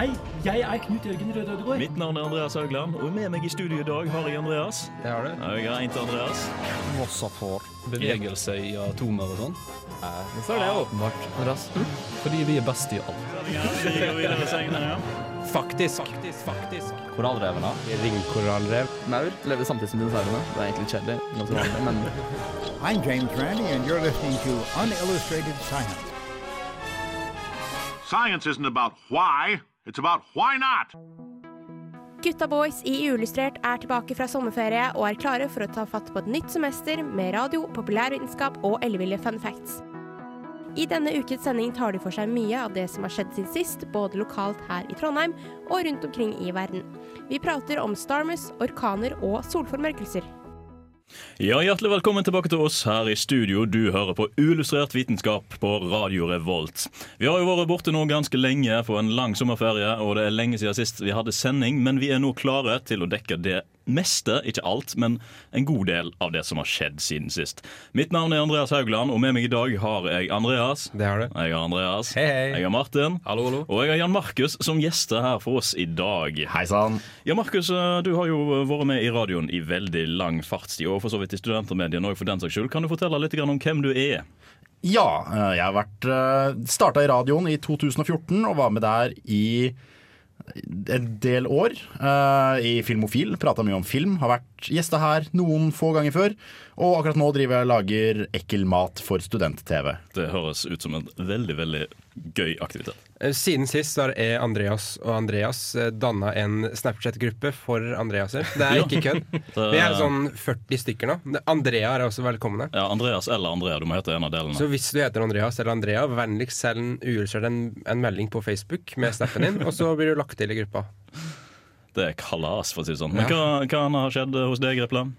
Hei, jeg er Knut Jørgen Røde Ødegård. Mitt navn er Andreas Haugland, og med meg i studio i dag har jeg Andreas. Det har du. Jeg er til Andreas. Vossafor. Bevegelse i atomer og sånn. Hvorfor er det åpenbart, Andreas? Fordi vi er best i alt. Vi går videre senere, ja. Faktisk. Korallrevene. Ringkorallrev. Maur lever samtidig som dinosaurene. Det er egentlig kjedelig, ganske vanlig, men I'm James Randi, and you're listening to Unillustrated Science. Science isn't about why, it's about why not. Gutta Boys i Uillustrert er tilbake fra sommerferie og er klare for å ta fatt på et nytt semester med radio, populærvitenskap og elleville fun facts. I denne ukens sending tar de for seg mye av det som har skjedd siden sist, både lokalt her i Trondheim og rundt omkring i verden. Vi prater om Starmus, orkaner og solformørkelser. Ja, Hjertelig velkommen tilbake til oss her i studio. Du hører på Uillustrert vitenskap på Radio Revolt. Vi har jo vært borte nå ganske lenge på en lang sommerferie, og det er lenge siden sist vi hadde sending, men vi er nå klare til å dekke det meste, ikke alt, men en god del av det som har skjedd siden sist. Mitt navn er Andreas Haugland, og med meg i dag har jeg Andreas. Det har du. Jeg har Andreas. Hei, hei. Jeg har Martin. Hallo, hallo. Og jeg har Jan Markus som gjester her for oss i dag. hei sann. Ja, Markus, eh, du har jo vært med i radioen i veldig lang fartstid, og for så vidt i studentermediene òg, for den saks skyld. Kan du fortelle litt om hvem du er? Ja, eh, jeg har vært starta i radioen i 2014 og var med der i en del år. uh, I Filmofil. Prata mye om film. Har vært gjester her noen få ganger før. Og akkurat nå driver jeg og lager ekkel mat for student-TV. Det høres ut som en veldig, veldig gøy aktivitet. Eh, Siden sist har jeg, Andreas og Andreas danna en Snapchat-gruppe for Andreaser. Det er ikke kødd. Vi er sånn 40 stykker nå. Andrea er også velkomne. Ja, Andreas eller Andrea, du må hete en av delene. Så hvis du heter Andreas eller Andrea, vennligst send uillustrert en, en melding på Facebook med snappen din, og så blir du lagt til i gruppa. Det er kalas, for å si det sånn. Men hva, hva har skjedd hos deg, Grepland?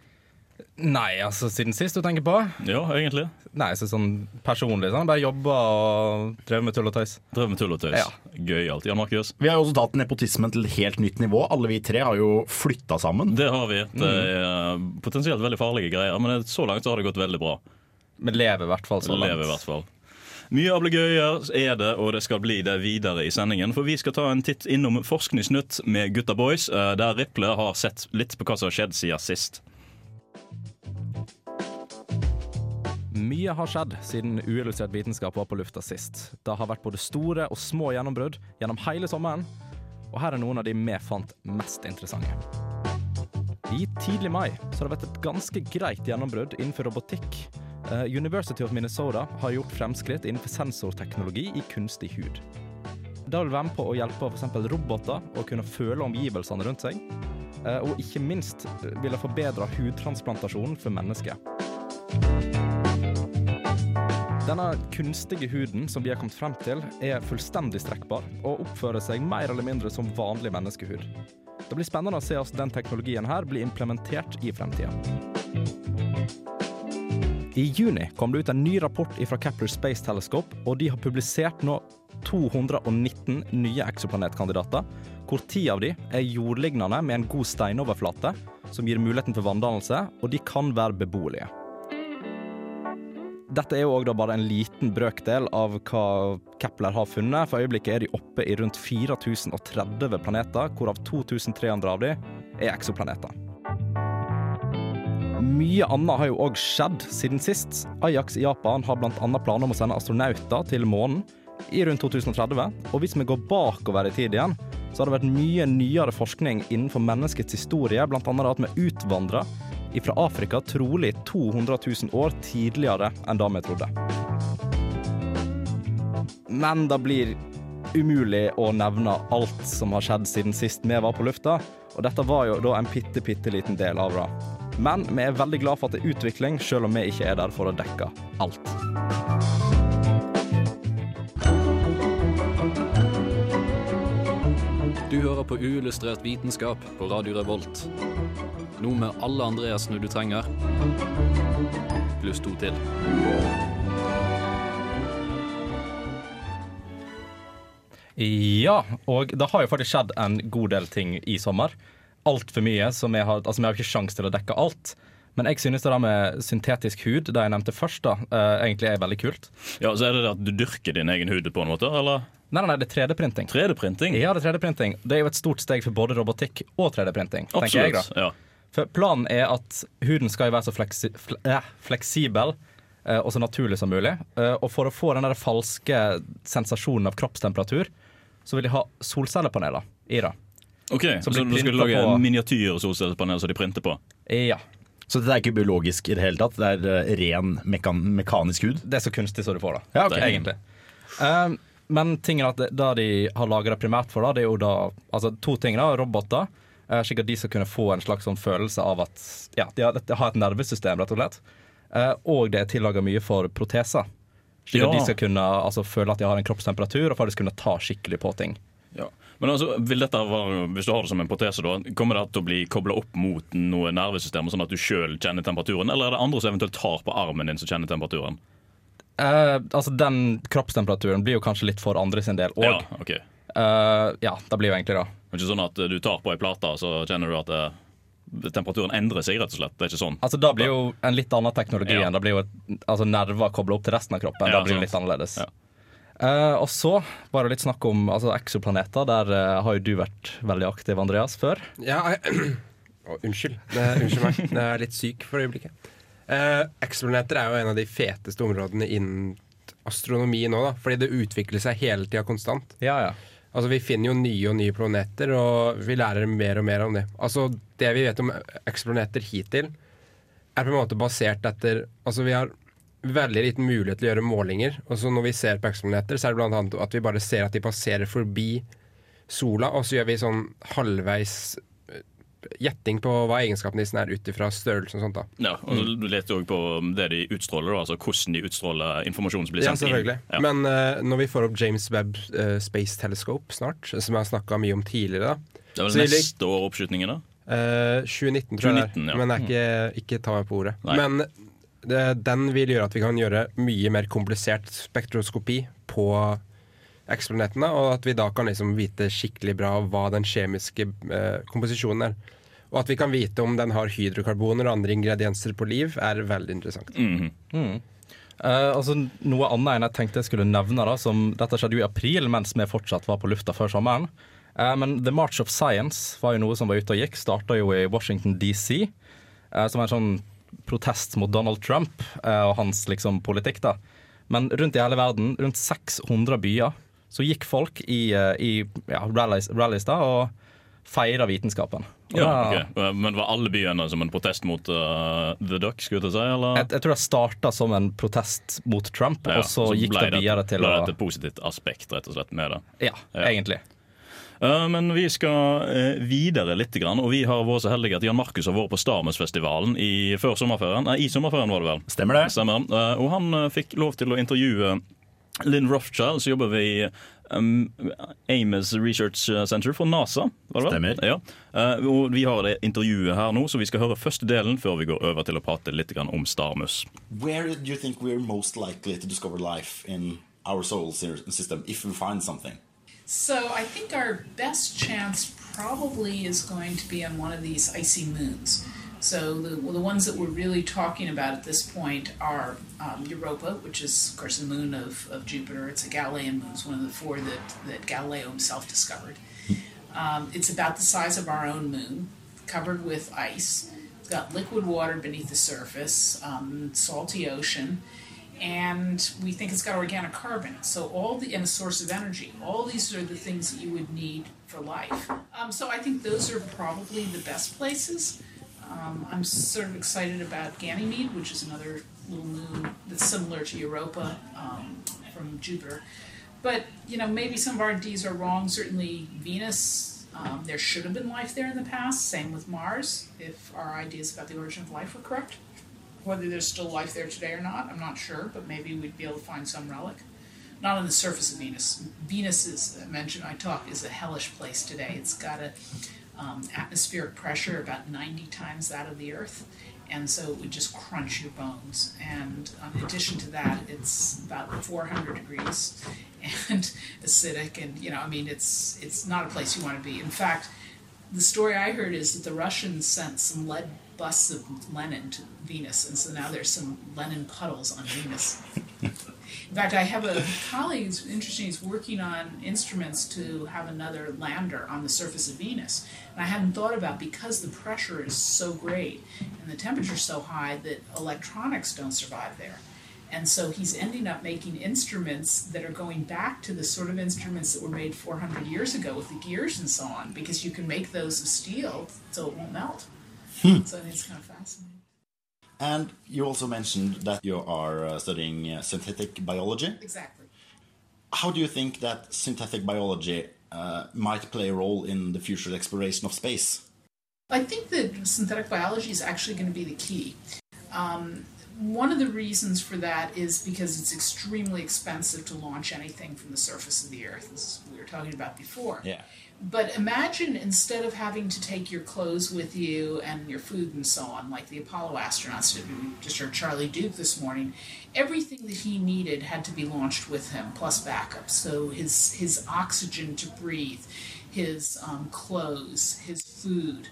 Nei, altså siden sist du tenker på? Ja, egentlig. Nei, så sånn personlig sånn. Bare jobba og drev med tull og tøys. Drev med tull og tøys. Ja. Gøyalt. Jan Markus? Vi har jo også tatt nepotismen til et helt nytt nivå. Alle vi tre har jo flytta sammen. Det har vi. Det er potensielt veldig farlige greier, men så langt så har det gått veldig bra. Vi lever i hvert fall så langt. Lever i hvert fall. Mye ablegøyer er det, og det skal bli det videre i sendingen. For vi skal ta en titt innom Forskningsnytt med Gutta Boys, eh, der Riple har sett litt på hva som har skjedd siden sist. Mye har skjedd siden uillustrert vitenskap var på lufta sist. Det har vært både store og små gjennombrudd gjennom hele sommeren. Og her er noen av de vi fant mest interessante. I tidlig mai så har det vært et ganske greit gjennombrudd innenfor robotikk. Eh, University of Minnesota har gjort fremskritt innenfor sensorteknologi i kunstig hud. Det vil være med på å hjelpe f.eks. roboter å kunne føle omgivelsene rundt seg. Eh, Og ikke minst vil det forbedre hudtransplantasjonen for mennesker. Denne kunstige huden som vi har kommet frem til, er fullstendig strekkbar og oppfører seg mer eller mindre som vanlig menneskehud. Det blir spennende å se hvordan den teknologien her blir implementert i fremtida. I juni kom det ut en ny rapport fra Kepler Space Telescope, og de har publisert nå 219 nye eksoplanetkandidater, hvor ti av de er jordlignende med en god steinoverflate, som gir muligheten for vanndannelse, og de kan være beboelige. Dette er jo da bare en liten brøkdel av hva Kepler har funnet. For øyeblikket er de oppe i rundt 4030 planeter, hvorav 2300 av de er eksoplaneter. Mye annet har jo òg skjedd siden sist. Ajax i Japan har bl.a. planer om å sende astronauter til månen i rundt 2030. Og hvis vi går bakover i tid igjen, så har det vært mye nyere forskning innenfor menneskets historie, bl.a. at vi utvandra fra Afrika trolig 200 000 år tidligere enn da vi trodde. Men det blir umulig å nevne alt som har skjedd siden sist vi var på lufta, og dette var jo da en bitte, bitte liten del av det. Men vi er veldig glad for at det er utvikling, selv om vi ikke er der for å dekke alt. Du hører på uillustrert vitenskap på Radio Revolt. Nå med alle Andreasene du trenger, pluss to til. Ja, og det har jo faktisk skjedd en god del ting i sommer. Altfor mye, så vi har, altså vi har ikke sjanse til å dekke alt. Men jeg synes det der med syntetisk hud, det jeg nevnte først, da, eh, egentlig er veldig kult. Ja, så er det det at du dyrker din egen hud på en måte, eller? Nei, nei, nei, det er 3D-printing. 3D-printing? Ja, det er 3D-printing. Det er jo et stort steg for både robotikk og 3D-printing. tenker jeg da. Absolutt. Ja. For planen er at huden skal være så fleksi fle eh, fleksibel eh, og så naturlig som mulig. Eh, og for å få den der falske sensasjonen av kroppstemperatur, så vil de ha solcellepaneler i det. Ok, Så, du skal lage på- miniatyrsolcellepanel som de printer på? Ja. Så det er ikke biologisk i det hele tatt? Det er eh, ren mekan mekanisk hud? Det er så kunstig som du får, da. Ja, ok. Egentlig. Men tingen at det, det de har laga det primært for, da, det er jo da altså to ting. da, Roboter. Eh, slik at de skal kunne få en slags sånn følelse av at ja, de har, de har et nervesystem, rett og slett. Eh, og det er tillaga mye for proteser. Slik at Ja. de skal kunne altså, føle at de har en kroppstemperatur og faktisk kunne ta skikkelig på ting. Ja. Men altså, være, Hvis du har det som en protese, da, kommer det til å bli kobla opp mot noe nervesystem, sånn at du sjøl kjenner temperaturen? Eller er det andre som eventuelt tar på armen din som kjenner temperaturen? Eh, altså Den kroppstemperaturen blir jo kanskje litt for andre sin del òg. Ja, Ja, ok. ja, det blir jo egentlig det. Det er ikke sånn at eh, du tar på ei plate, så kjenner du at det, temperaturen endrer seg, rett og slett. Det er ikke sånn. Altså Da blir jo en litt annen teknologi Ja. enn det blir jo et, altså nerver kobla opp til resten av kroppen. Ja, da blir det litt annerledes. Ja. Uh, og så var det litt snakk om altså, eksoplaneter. Der uh, har jo du vært veldig aktiv, Andreas, før. Ja, jeg- Å, unnskyld. Det, unnskyld meg. Jeg er litt syk for øyeblikket. Uh, Eksoplaneter er jo en av de feteste områdene innen astronomi nå, da. Fordi det utvikler seg hele tida konstant. Ja, ja. Altså Vi finner jo nye og nye planeter, og vi lærer mer og mer om det. Altså Det vi vet om eksplaneter hittil, er på en måte basert etter Altså Vi har veldig liten mulighet til å gjøre målinger. Og så når vi ser på eksplaneter, så er det annet at vi bare ser at de passerer forbi sola, og så gjør vi sånn halvveis gjetting på hva egenskapene disse er ut ifra størrelsen og sånt. da Ja, og så Du leter òg på det de utstråler, altså hvordan de utstråler informasjonen som blir Ja, sendt selvfølgelig. inn. Ja. Men uh, når vi får opp James Webb uh, Space Telescope snart, som jeg har snakka mye om tidligere, da det er vel neste år oppskytingen, da? Uh, 2019, tror jeg 2019, det er. ja. Men jeg er ikke, ikke ta meg på ordet. Nei. Men det, den vil gjøre at vi kan gjøre mye mer komplisert spektroskopi på eksplanetene, og at vi da kan liksom vite skikkelig bra hva den kjemiske eh, komposisjonen er. Og at vi kan vite om den har hydrokarboner og andre ingredienser på liv, er veldig interessant. Mm. Mm. Uh, altså Noe annet enn jeg tenkte jeg skulle nevne, da som dette skjedde jo i april mens vi fortsatt var på lufta før sommeren. Uh, men The March of Science var jo noe som var ute og gikk. Starta jo i Washington DC. uh, som er en sånn protest mot Donald Trump eh, og hans liksom politikk. da Men rundt i hele verden, rundt 600 byer, så gikk folk i, eh, i ja, rallies, rallies da og feira vitenskapen. Og Ja, da- ok. Men var alle byene som en protest mot uh, The Duck, skulle jeg si? Eller? jeg, jeg tror det starta som en protest mot Trump, Ja, og så, gikk det videre til ble det et positivt aspekt, rett og slett, med det. Ja, Ja. egentlig. Uh, Men vi skal uh, videre litt, grann, og vi har vært så heldige at Jan Markus har vært på Starmus-festivalen i, før sommerferien. Nei, i sommerferien var det vel. Stemmer det. Stemmer. Og han fikk lov til å intervjue Lynn Rothschild, som jobber ved um, Amos Research Center for NASA. Var det vel? Stemmer. Ja. Uh, og vi har det intervjuet her nå, så vi skal høre første delen før vi går over til å prate litt om Starmus. Where do you think we're most likely to discover life in our solar system if we find something? So I think our best chance probably is going to be on one of these icy moons. So the, well, the ones that we're really talking about at this point are um, Europa, which is of course a moon of, of Jupiter. It's a Galilean moon. It's one of the four that, that Galileo himself discovered. Um, it's about the size of our own moon, covered with ice. It's got liquid water beneath the surface, um, salty ocean, and we think it's got organic carbon. So all the and a source of energy. All these are the things that you would need for life. Um, so I think those are probably the best places. Um, I'm sort of excited about Ganymede, which is another little moon that's similar to Europa um, from Jupiter. But you know, maybe some of our Ds are wrong. Certainly, Venus. Um, there should have been life there in the past. Same with Mars, if our ideas about the origin of life were correct. Whether there's still life there today or not, I'm not sure, but maybe we'd be able to find some relic. Not on the surface of Venus. Venus as I mentioned I talk is a hellish place today. It's got a um, atmospheric pressure about 90 times that of the Earth, and so it would just crunch your bones. And um, in addition to that, it's about 400 degrees and acidic, and you know, I mean, it's it's not a place you want to be. In fact, the story I heard is that the Russians sent some lead busts of Lenin to Venus, and so now there's some Lenin puddles on Venus. In fact, I have a colleague who's interesting. He's working on instruments to have another lander on the surface of Venus. And I hadn't thought about because the pressure is so great and the temperature is so high that electronics don't survive there. And so he's ending up making instruments that are going back to the sort of instruments that were made 400 years ago with the gears and so on, because you can make those of steel so it won't melt. Hmm. So I think it's kind of fascinating. And you also mentioned that you are uh, studying uh, synthetic biology. Exactly. How do you think that synthetic biology uh, might play a role in the future exploration of space? I think that synthetic biology is actually going to be the key. Um, one of the reasons for that is because it's extremely expensive to launch anything from the surface of the Earth, as we were talking about before. Yeah. But imagine instead of having to take your clothes with you and your food and so on, like the Apollo astronauts did, we just heard Charlie Duke this morning, everything that he needed had to be launched with him, plus backup. So his his oxygen to breathe, his um, clothes, his food.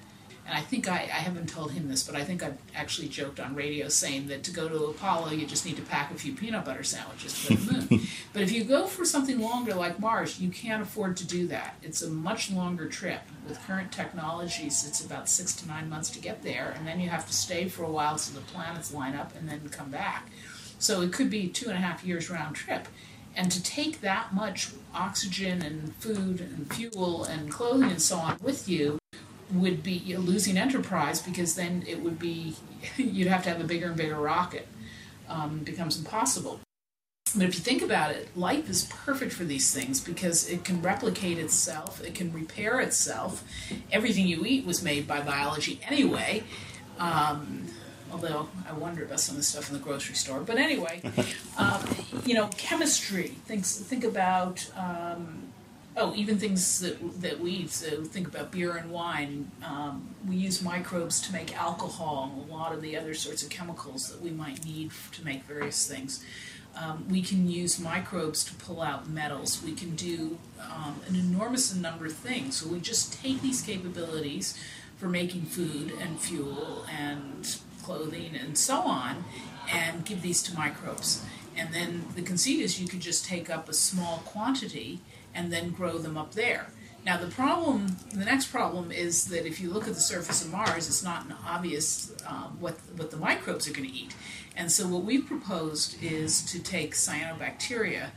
And I think I, I haven't told him this, but I think I've actually joked on radio saying that to go to Apollo, you just need to pack a few peanut butter sandwiches to the moon. but if you go for something longer like Mars, you can't afford to do that. It's a much longer trip. With current technologies, it's about six to nine months to get there, and then you have to stay for a while so the planets line up and then come back. So it could be two and a half years round trip. And to take that much oxygen and food and fuel and clothing and so on with you would be a losing enterprise because then it would be you'd have to have a bigger and bigger rocket. Um, becomes impossible. But if you think about it, life is perfect for these things because it can replicate itself, it can repair itself. Everything you eat was made by biology anyway. Um, although I wonder about some of the stuff in the grocery store. But anyway, um, you know, chemistry. Thinks think about. Um, Oh, even things that, that we. So think about beer and wine. Um, we use microbes to make alcohol and a lot of the other sorts of chemicals that we might need to make various things. Um, we can use microbes to pull out metals. We can do um, an enormous number of things. So we just take these capabilities for making food and fuel and clothing and so on and give these to microbes. And then the conceit is you could just take up a small quantity and then grow them up there. Now the problem, the next problem is that if you look at the surface of Mars, it's not obvious um, what what the microbes are going to eat, and so what we've proposed is to take cyanobacteria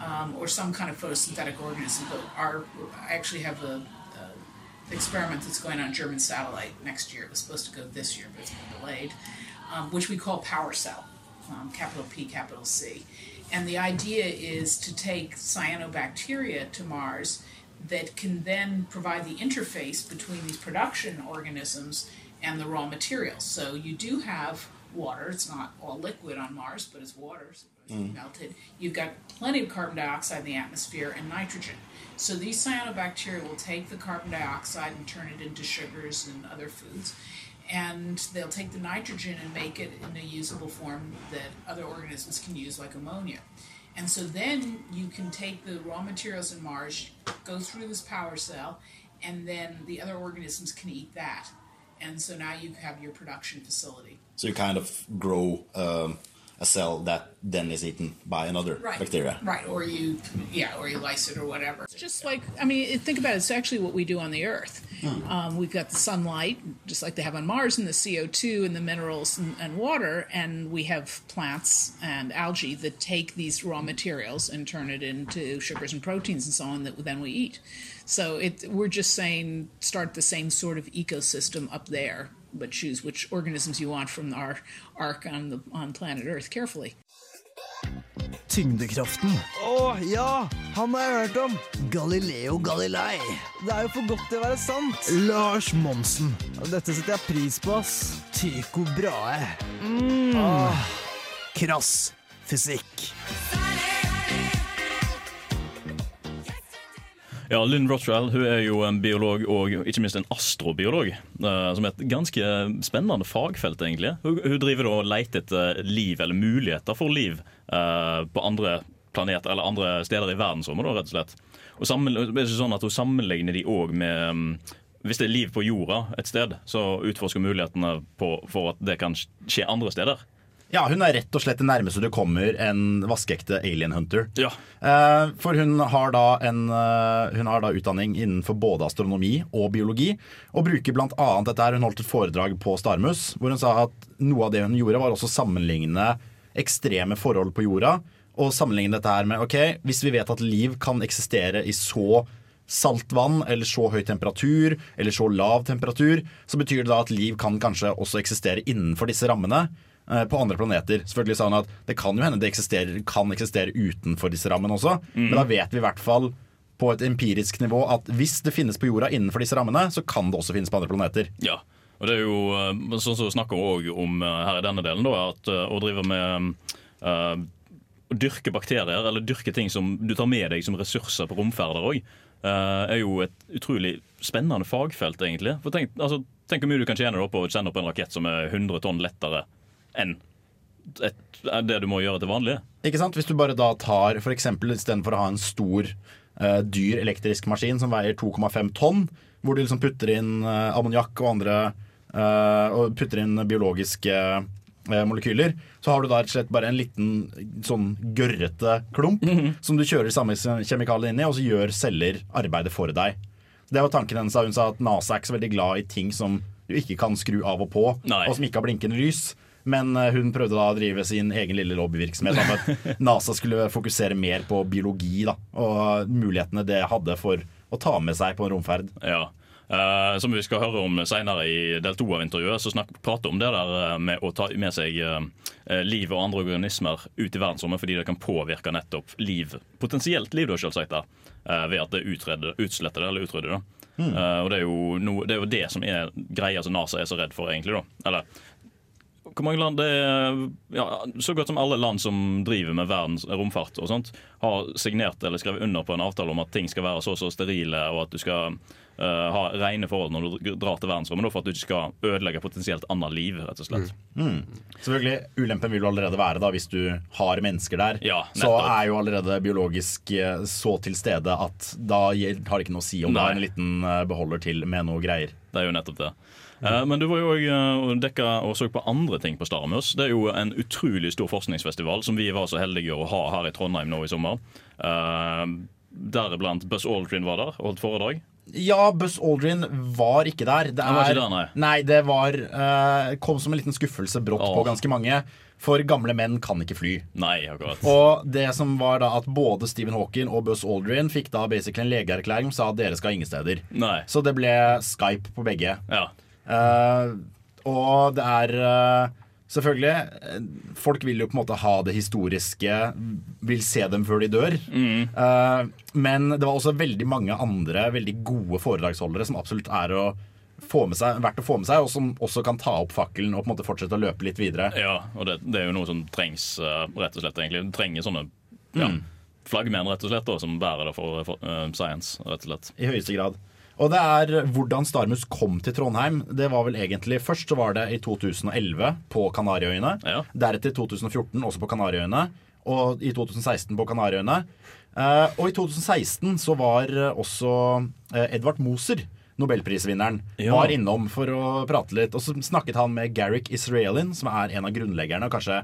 um, or some kind of photosynthetic organism. But our, I actually have a, experiment that's going on German satellite next year. It was supposed to go this year, but it's been delayed, um, which we call Power Cell, um, capital P, capital C. And the idea is to take cyanobacteria to Mars that can then provide the interface between these production organisms and the raw materials. So you do have water. It's not all liquid on Mars, but it's water. So it's Mm. melted. You've got plenty of carbon dioxide in the atmosphere and nitrogen. So these cyanobacteria will take the carbon dioxide and turn it into sugars and other foods. And they'll take the nitrogen and make it in a usable form that other organisms can use, like ammonia. And so then you can take the raw materials in Mars, go through this power cell, and then the other organisms can eat that. And so now you have your production facility. So you kind of grow um, a cell that then is eaten by another Right. bacteria. Right, or you, yeah, or you lyse it or whatever. It's just like, I mean, think about it. It's actually what we do on the Earth. Um, we've got the sunlight, just like they have on Mars, and the CO2 and the minerals and, and water, and we have plants and algae that take these raw materials and turn it into sugars and proteins and so on that then we eat. So it, we're just saying start the same sort of ecosystem up there, but choose which organisms you want from our arc on the on planet Earth carefully. Tyngdekraften. Å ja, han har jeg hørt om. Galileo Galilei. Det er jo for godt til å være sant. Lars Monsen. Dette setter jeg pris på, ass. Tycho Brahe. Mm. Ah. krass fysikk. Ja, Lynn Rothschild hun er jo en biolog og ikke minst en astrobiolog. eh, som er et ganske spennende fagfelt, egentlig. Hun, hun driver og leter etter liv, eller muligheter for liv, eh, på andre planeter eller andre steder i verdensrommet, da, rett og slett. Og det er ikke sånn at Hun sammenligner de òg med mm, Hvis det er liv på jorda et sted, så utforsker mulighetene på, for at det kan skje andre steder. Ja, hun er rett og slett det nærmeste du kommer en vaskeekte alien hunter. Ja. Eh, for hun har, da en, eh, hun har da utdanning innenfor både astronomi og biologi, og bruker blant annet dette her. Hun holdt et foredrag på Starmus hvor hun sa at noe av det hun gjorde, var også sammenligne ekstreme forhold på jorda, og sammenligne dette her med ok, hvis vi vet at liv kan eksistere i så saltvann eller så høy temperatur eller så lav temperatur, så betyr det da at liv kan kanskje også eksistere innenfor disse rammene på andre planeter. Selvfølgelig sa han at det kan jo hende det eksisterer, kan eksistere utenfor disse rammene også, Mm. men da vet vi i hvert fall på et empirisk nivå at hvis det finnes på jorda innenfor disse rammene, så kan det også finnes på andre planeter. Ja, og det er jo eh, sånn som vi snakker også om eh, her i denne delen, da, at eh, å drive med uh, å dyrke bakterier, eller dyrke ting som du tar med deg som ressurser på romferder òg, er jo et utrolig spennende fagfelt, egentlig. For tenk, altså, tenk hvor mye du kan tjene da på å sende opp en rakett som er 100 tonn lettere enn et, det du må gjøre til vanlig. Ikke sant? Hvis du bare da tar eksempel istedenfor å ha en stor, uh, dyr elektrisk maskin som veier 2,5 tonn, hvor du liksom putter inn uh, ammoniakk og andre uh, Og putter inn biologiske molekyler, så har du da rett og slett bare en liten sånn gørrete klump som du kjører samme kjemikalier inn i, og så gjør celler arbeidet for deg. Det var tanken hennes hun sa at NASA er ikke så veldig glad i ting som du ikke kan skru av og på, Nei. og som ikke har blinkende lys. Men eh, hun prøvde da å drive sin egen lille lobbyvirksomhet. Da, NASA skulle fokusere mer på biologi da, og mulighetene det hadde for å ta med seg på en romferd. Ja. Uh, som vi skal høre om senere i del to av intervjuet, så snakk, prate om det der eh, med å ta med seg uh, liv og andre organismer ut i verdensrommet fordi det kan påvirke nettopp liv. Potensielt liv, da, selvsagt, da, eh, ved at det utsletter det eller utrydder det. Mm. Og det er, noe, det er jo det som er greia som NASA er så redd for, egentlig. da. Eller hvor mange land det er, ja, Så godt som alle land som driver med verdens romfart, og sånt, har signert eller skrevet under på en avtale om at ting skal være så og så sterile, og at du skal uh, ha rene forhold når du drar til verdensrommet, for at du ikke skal ødelegge potensielt annet liv, rett og slett. Mm. Selvfølgelig, Ulempen vil jo allerede være da hvis du har mennesker der. Ja, så er jo allerede biologisk eh, så til stede at da har det ikke noe å si om det Nei. er en liten eh, beholder til med noe greier. Det er jo nettopp det. Eh, Men du var jo òg dekka og så på andre ting på Starmus. Det er jo en utrolig stor forskningsfestival som vi var så heldige å ha her i Trondheim nå i sommer. Eh, Deriblant Buzz Aldrin var der og holdt foredrag. Ja, Buzz Aldrin var ikke der. Det Han var er- ikke der, nei. nei. det var uh, kom som en liten skuffelse brått oh. på ganske mange. For gamle menn kan ikke fly. Nei, akkurat. Og det som var da at både Stephen Hawking og Buzz Aldrin fikk da basically en legeerklæring som sa at dere skal ingen steder. Nei. Så det ble Skype på begge. Ja. Eh, og det er eh, Selvfølgelig, eh, folk vil jo på en måte ha det historiske, vil se dem før de dør. Eh, men det var også veldig mange andre veldig gode foredragsholdere som absolutt er å få med seg, verdt å få med seg, og som også kan ta opp fakkelen og på en måte fortsette å løpe litt videre. Ja, og det, det er jo noe som trengs, rett og slett. egentlig. Du trenger sånne ja, Mm. flaggmenn rett og slett, da, som bærer det for, for uh, science. rett og slett. I høyeste grad. Og det er hvordan Starmus kom til Trondheim. Det var vel egentlig Først så var det i 2011 på Kanariøyene. Deretter i 2014 også på Kanariøyene. Og i 2016 på Kanariøyene. Eh, og i 2016 så var eh, også eh, Edvard Moser, nobelprisvinneren, Ja. var innom for å prate litt. Og så snakket han med Garrick Israelin, som er en av grunnleggerne og kanskje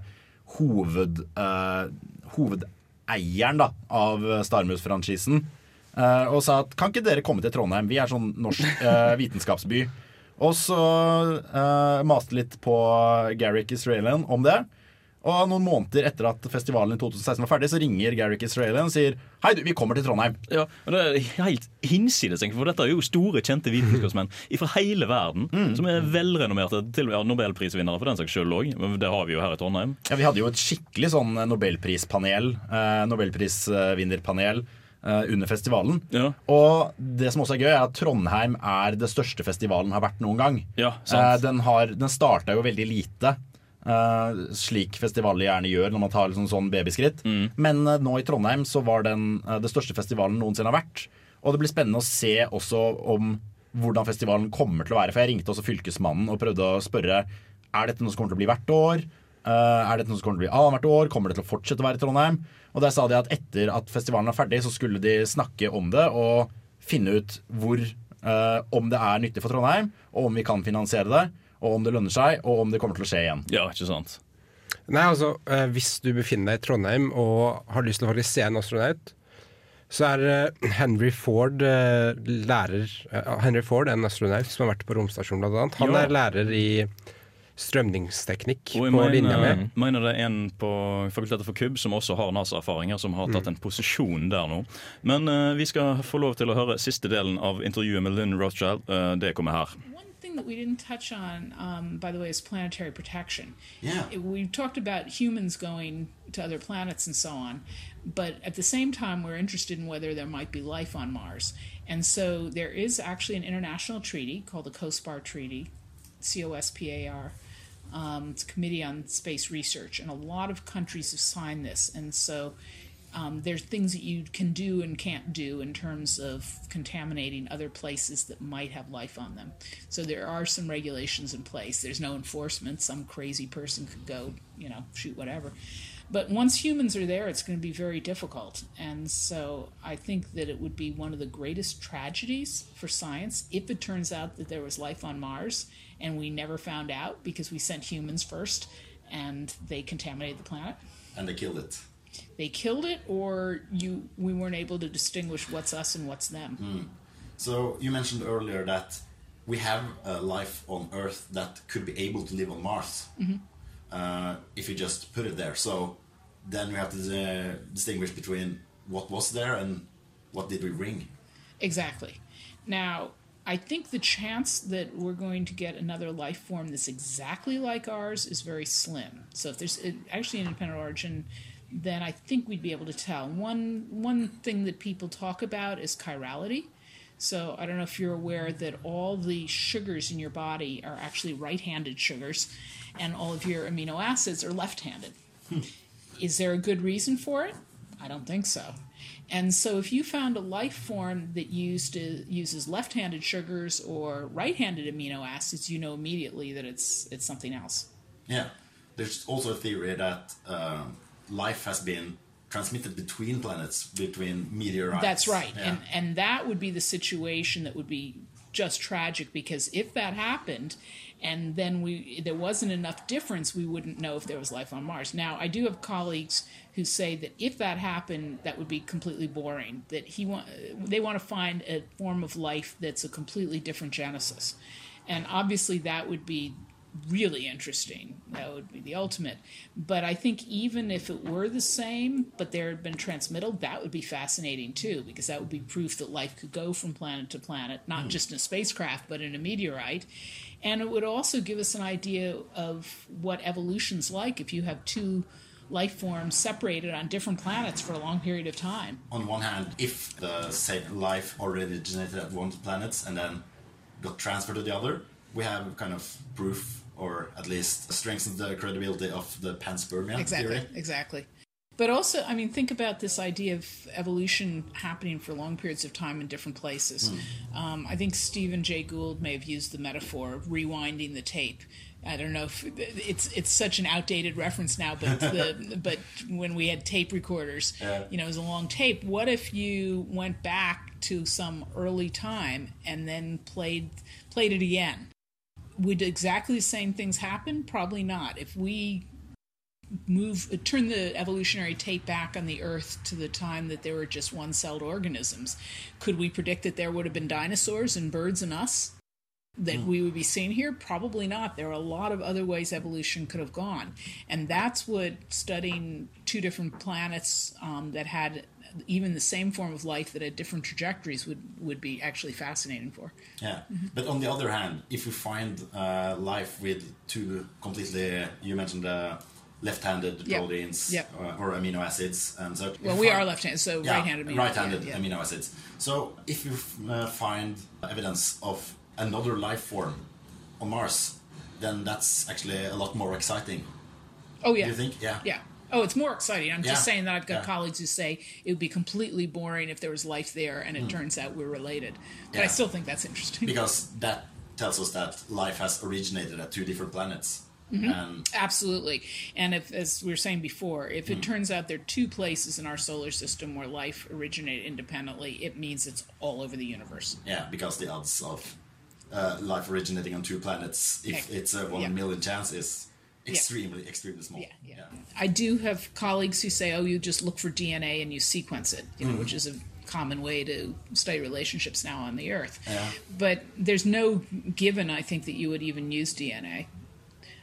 hoved, uh, hovedeieren da, av Starmus-franchisen. Eh, og sa at kan ikke dere komme til Trondheim? Vi er sånn norsk eh, vitenskapsby. Og så uh, maste litt på Garrick Israelian om det. Og noen måneder etter at festivalen i 2016 var ferdig, så ringer Garrick Israelian og sier Hei, du, vi kommer til Trondheim. Ja, og Det er helt hinsides, for dette er jo store, kjente vitenskapsmenn fra hele verden. Mm. Som er velrenommerte, til og med nobelprisvinnere for den saks skyld òg. Det har vi jo her i Trondheim. Ja, Vi hadde jo et skikkelig sånn nobelprispanel, eh, nobelprisvinnerpanel, eh, under festivalen. Og det som også er gøy, er at Trondheim er det største festivalen har vært noen gang. Ja, Eh, den har, den starta jo veldig lite. Uh, slik festivaler gjerne gjør når man tar liksom sånn babyskritt. Mm. Men uh, nå i Trondheim så var den uh, det største festivalen noensinne har vært. Og det blir spennende å se også om hvordan festivalen kommer til å være. For jeg ringte også Fylkesmannen og prøvde å spørre Er dette noe som kommer til å bli hvert år. Eh, er dette noe som kommer til å bli annethvert år? Kommer det til å fortsette å være i Trondheim? Og der sa de at etter at festivalen var ferdig, så skulle de snakke om det og finne ut hvor eh, om det er nyttig for Trondheim, og om vi kan finansiere det, og om det lønner seg, og om det kommer til å skje igjen. Ja, ikke sant. Nei, altså, eh, Hvis du befinner deg i Trondheim og har lyst til å faktisk se en astronaut, så er eh, Henry Ford eh, lærer eh, Henry Ford er en astronaut som har vært på romstasjonen, bl.a., Han jo. er lærer i strømningsteknikk Og jeg på linja med. mener det er en på Fakultetet for KUB som også har NASA-erfaringer, som har Mm. tatt en posisjon der nå. Men uh, vi skal få lov til å høre siste delen av intervjuet med Lynn Rothschild. Uh, det kommer her. That we didn't touch on, um, by the way, is planetary protection. Yeah. We talked about humans going to other planets and so on, but at the same time, we're interested in whether there might be life on Mars. And so there is actually an international treaty called the COSPAR Treaty, C O S P A R. Um, it's Committee on Space Research, and a lot of countries have signed this. And so um, there's things that you can do and can't do in terms of contaminating other places that might have life on them. So there are some regulations in place. There's no enforcement. Some crazy person could go, you know, shoot whatever. But once humans are there, it's going to be very difficult. And so I think that it would be one of the greatest tragedies for science if it turns out that there was life on Mars and we never found out because we sent humans first and they contaminated the planet And they killed it. they killed it or you we weren't able to distinguish what's us and what's them Mm. So you mentioned earlier that we have life on Earth that could be able to live on Mars Mhm. Uh, if you just put it there. So then we have to uh, distinguish between what was there and what did we bring. exactly. Now i think the chance that we're going to get another life form that's exactly like ours is very slim. So if there's actually an independent origin then i think we'd be able to tell. One one thing that people talk about is chirality. So I don't know if you're aware that all the sugars in your body are actually right-handed sugars, and all of your amino acids are left-handed. Is there a good reason for it? I don't think so. And so, if you found a life form that used to, uses left-handed sugars or right-handed amino acids, you know immediately that it's it's something else. Yeah. There's also a theory that um, life has been transmitted between planets, between meteorites. That's right, Yeah. and and that would be the situation that would be just tragic because if that happened, and then we there wasn't enough difference, we wouldn't know if there was life on Mars. Now, I do have colleagues who say that if that happened, that would be completely boring. That he want they want to find a form of life that's a completely different genesis, and obviously that would be really interesting. That would be the ultimate. But I think even if it were the same, but there had been transmittal, that would be fascinating too, because that would be proof that life could go from planet to planet, not Hmm. just in a spacecraft, but in a meteorite. And it would also give us an idea of what evolution's like if you have two life forms separated on different planets for a long period of time. on one hand, if the same life already originated at one planet and then got transferred to the other, we have kind of proof, or at least strengthens the credibility of the panspermia exactly theory. exactly but also i mean think about this idea of evolution happening for long periods of time in different places um, i think stephen jay gould may have used the metaphor of rewinding the tape I don't know if it's it's such an outdated reference now, but the but when we had tape recorders, Yeah. you know, it was a long tape. What if you went back to some early time and then played played it again? Would exactly the same things happen? Probably not. If we move turn the evolutionary tape back on the earth to the time that there were just one-celled organisms could we predict that there would have been dinosaurs and birds and us that we would be seeing here probably not there are a lot of other ways evolution could have gone and that's what studying two different planets um, that had even the same form of life that had different trajectories would would be actually fascinating for Yeah, but on the other hand, if we find uh, life with two completely, you mentioned uh, left-handed Yep. proteins Yep. uh, or amino acids, and so. Well, we are left-handed, so right-handed amino- right-handed yeah, yeah. amino acids. So if you uh, find evidence of another life form on Mars, then that's actually a lot more exciting. Oh yeah. Do you think? Yeah. Yeah. Oh, it's more exciting. I'm Yeah. just saying that I've got Yeah. colleagues who say it would be completely boring if there was life there, and it Mm. turns out we're related. But I still think that's interesting. Because that tells us that life has originated at two different planets. Mhm. And Absolutely. And if, as we were saying before, if it Mm. turns out there are two places in our solar system where life originated independently, it means it's all over the universe. yeah, because the odds of uh, life originating on two planets, if Heck, it's a one in yeah. a million chance, is extremely, extremely small. Yeah, yeah. I do have colleagues who say, "Oh, you just look for DNA and you sequence it," you know, Mm. which is a common way to study relationships now on the Earth. Yeah. But there's no given, I think, that you would even use DNA.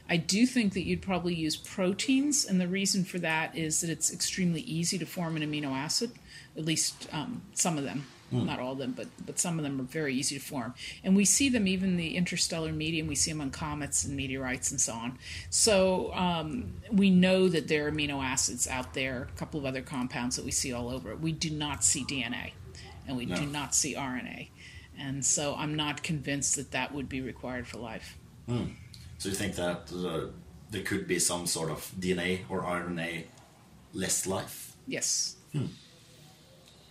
I do think that you'd probably use proteins, and the reason for that is that it's extremely easy to form an amino acid, at least um, some of them. Mm. Not all of them, but but some of them are very easy to form, and we see them even in the interstellar medium. We see them on comets and meteorites and so on. So um, we know that there are amino acids out there. A couple of other compounds that we see all over. We do not see DNA, and we No. do not see RNA, and so I'm not convinced that that would be required for life. Hmm. So you think that uh, there could be some sort of DNA or RNA less life? Yes. Hmm.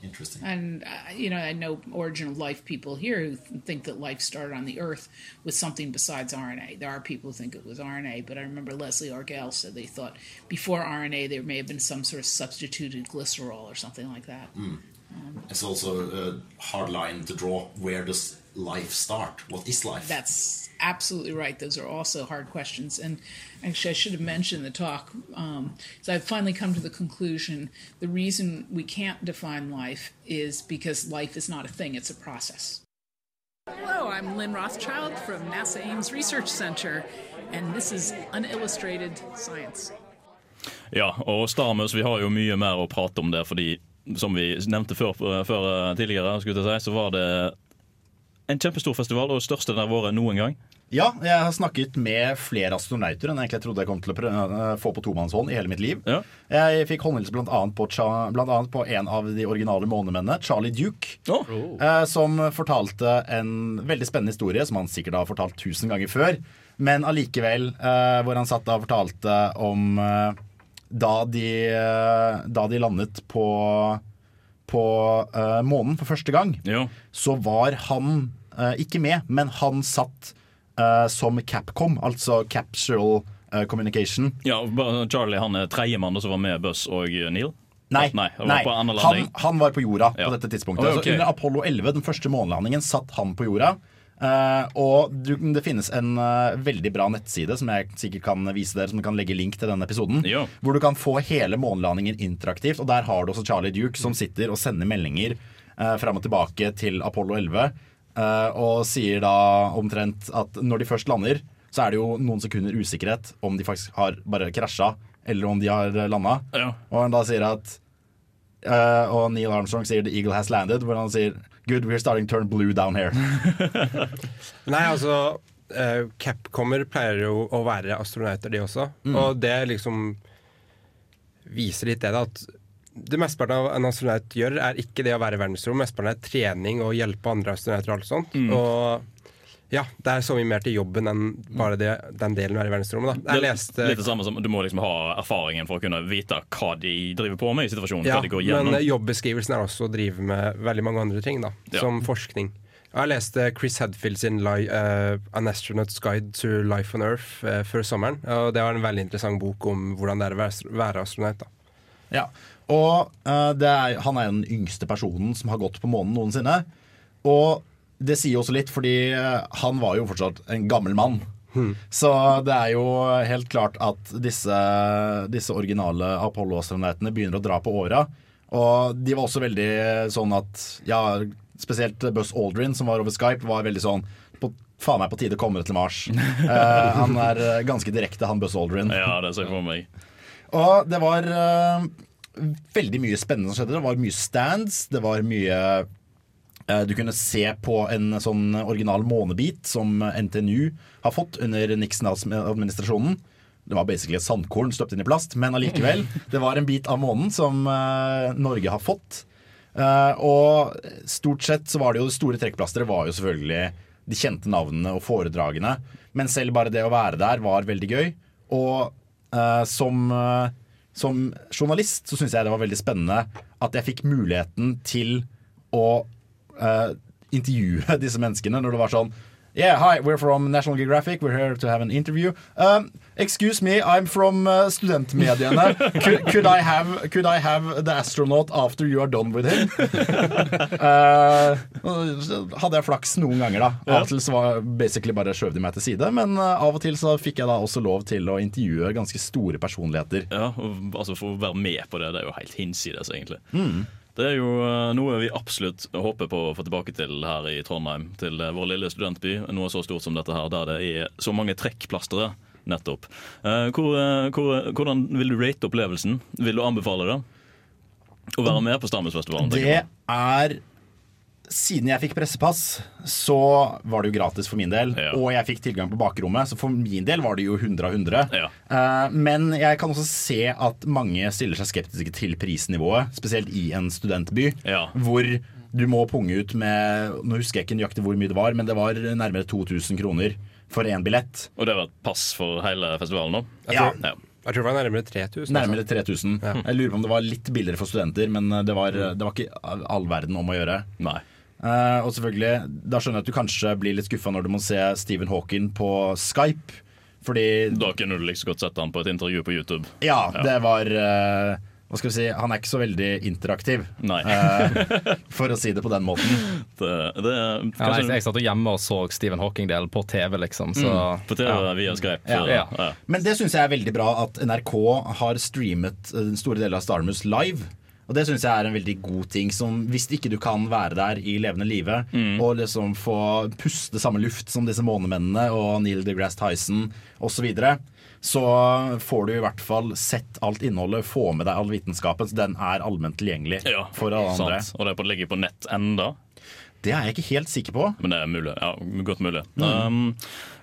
Interesting. And, uh, you know, I know origin of life people here who th- think that life started on the earth with something besides RNA. There are people who think it was RNA, but I remember Leslie Argel said they thought before RNA there may have been some sort of substituted glycerol or something like that. Hmm. It's also a hard line to draw. Where does life start? What is life? That's absolutely right. Those are also hard questions. And actually, I should have mentioned the talk. Um, so I've finally come to the conclusion the reason we can't define life is because life is not a thing, it's a process. Hello, I'm Lynn Rothschild from NASA Ames Research Center, and this is Unillustrated Science. Ja, og Starmus, vi har jo mye mer å prate om det, fordi som vi nevnte før, før eh, tidligere, skulle jeg si, så var det en kjempestor festival, og største den har vært noen gang. Ja, jeg har snakket med flere astronauter enn jeg egentlig trodde jeg kom til å prøve, få på tomannshånd i hele mitt liv. Jeg fikk håndhilse på, blant annet på en av de originale månemennene, Charlie Duke. eh, som fortalte en veldig spennende historie, som han sikkert har fortalt tusen ganger før. Men allikevel, eh, hvor han satt da og fortalte om eh, da, de, eh, da de landet på på uh, månen for første gang, så var han eh, ikke med, men han satt eh, som Capcom, altså Capsule eh, Communication. Ja, Charlie han er tredjemann som var med Buzz og Neil. Nei, nei, han var han, han var på jorda Ja. på dette tidspunktet. Okay. under Apollo 11, den første månelandingen, satt han på jorda. Uh, og det finnes en uh, veldig bra nettside som jeg sikkert kan vise dere, som kan legge link til denne episoden. Hvor du kan få hele månelandingen interaktivt. Og der har du også Charlie Duke som sitter og sender meldinger uh, fram og tilbake til Apollo 11. eh, og sier da omtrent at når de først lander, så er det jo noen sekunder usikkerhet om de faktisk har bare krasja, eller om de har landa. Og han da sier at Uh, og Neil Armstrong sier 'The eagle has landed', hvor han sier 'Good, we're starting to turn blue down here'. Nei, altså uh, Capcomer pleier jo å være astronauter, de også. Mm. Og det liksom viser litt det, da. At det mesteparten av en astronaut gjør, er ikke det å være i verdensrom. Mesteparten er trening og hjelpe andre astronauter og alt sånt. Mm. Og ja, det er så mye mer til jobben enn bare det, den delen å være i verdensrommet. Da. Jeg Det er litt det samme som Du må liksom ha erfaringen for å kunne vite hva de driver på med i situasjonen. Ja, hva de går men jobbeskrivelsen er også å drive med veldig mange andre ting, da, Ja. som forskning. Jeg leste Chris Hadfield sin eh, An Astronaut's Guide to Life on Earth uh, før sommeren. Og det var en veldig interessant bok om hvordan det er å være- være astronaut. da. Ja, og eh, det er, Han er den yngste personen som har gått på månen noensinne. Og det sier også litt, fordi eh, han var jo fortsatt en gammel mann. Så det er jo helt klart at disse, disse originale Apollo-astronautene begynner å dra på åra. Og de var også veldig sånn at Ja, spesielt Buzz Aldrin, som var over Skype, var veldig sånn på, Faen meg på tide å komme til Mars. uh, han er eh, ganske direkte, han Buzz Aldrin. Ja, det ser jeg for meg. Og det var eh, veldig mye spennende som skjedde. Det var mye stands, det var mye eh, Du kunne se på en sånn original månebit som NTNU har fått under Nixon-administrasjonen. Det var basically et sandkorn støpt inn i plast, men allikevel. Det var en bit av månen som eh, Norge har fått. Eh, og stort sett så var det jo det store trekkplasteret var jo selvfølgelig de kjente navnene og foredragene. Men selv bare det å være der var veldig gøy. Og som, som journalist så syns jeg det var veldig spennende at jeg fikk muligheten til å eh, intervjue disse menneskene når det var sånn Yeah, hi, we're from National Geographic. We're here to have an interview. Um, excuse me, I'm from uh, studentmediene. could, could, I have, could I have the astronaut after you are done with him? uh, hadde jeg flaks noen ganger, da. Av og til så var basically bare skjøv de meg til side, men uh, av og til så fikk jeg da også lov til å intervjue ganske store personligheter. Ja, og, altså For å være med på det, det er jo helt hinsides, egentlig. Mm. Det er jo eh, noe vi absolutt håper på å få tilbake til her i Trondheim. Til eh, vår lille studentby. Noe så stort som dette her, der det er så mange trekkplastere. Nettopp. Eh, hvor, hvor, hvordan vil du rate opplevelsen? Vil du anbefale det? Å være med på Stammensfestivalen? Det er siden jeg fikk pressepass, så var det jo gratis for min del. Ja. Og jeg fikk tilgang på bakrommet, så for min del var det jo 100 av 100. Ja. Uh, men jeg kan også se at mange stiller seg skeptiske til prisnivået, spesielt i en studentby, ja. hvor du må punge ut med Nå husker jeg ikke nøyaktig hvor mye det var, men det var nærmere 2000 kroner for én billett. Og det var et pass for hele festivalen nå? Ja. ja. Jeg tror det var nærmere 3000. Altså. Nærmere 3000. Ja. Jeg lurer på om det var litt billigere for studenter, men det var, det var ikke all verden om å gjøre. Nei. Uh, og selvfølgelig, Da skjønner jeg at du kanskje blir litt skuffa når du må se Stephen Hawking på Skype. Fordi Da kunne du like så godt sett han på et intervju på YouTube. Ja, ja. det var uh, hva skal vi si, Han er ikke så veldig interaktiv, uh, for å si det på den måten. Det, det, ja, jeg, jeg, satt hjemme og så Stephen Hawking-delen på TV, liksom. Så, mm. På TV ja. via Skype. Ja. Ja. Men det syns jeg er veldig bra at NRK har streamet store delen av Starmus live. Og det syns jeg er en veldig god ting. Som, hvis ikke du kan være der i levende live mm. og liksom få puste samme luft som disse månemennene og Neil deGrasse Tyson osv., så, så får du i hvert fall sett alt innholdet, få med deg all vitenskapen. Så den er allment tilgjengelig ja, for alle andre. Og det er på, å legge på nett enda. Det er jeg ikke helt sikker på. Men det er mulig. ja, Godt mulig. Mm. Um,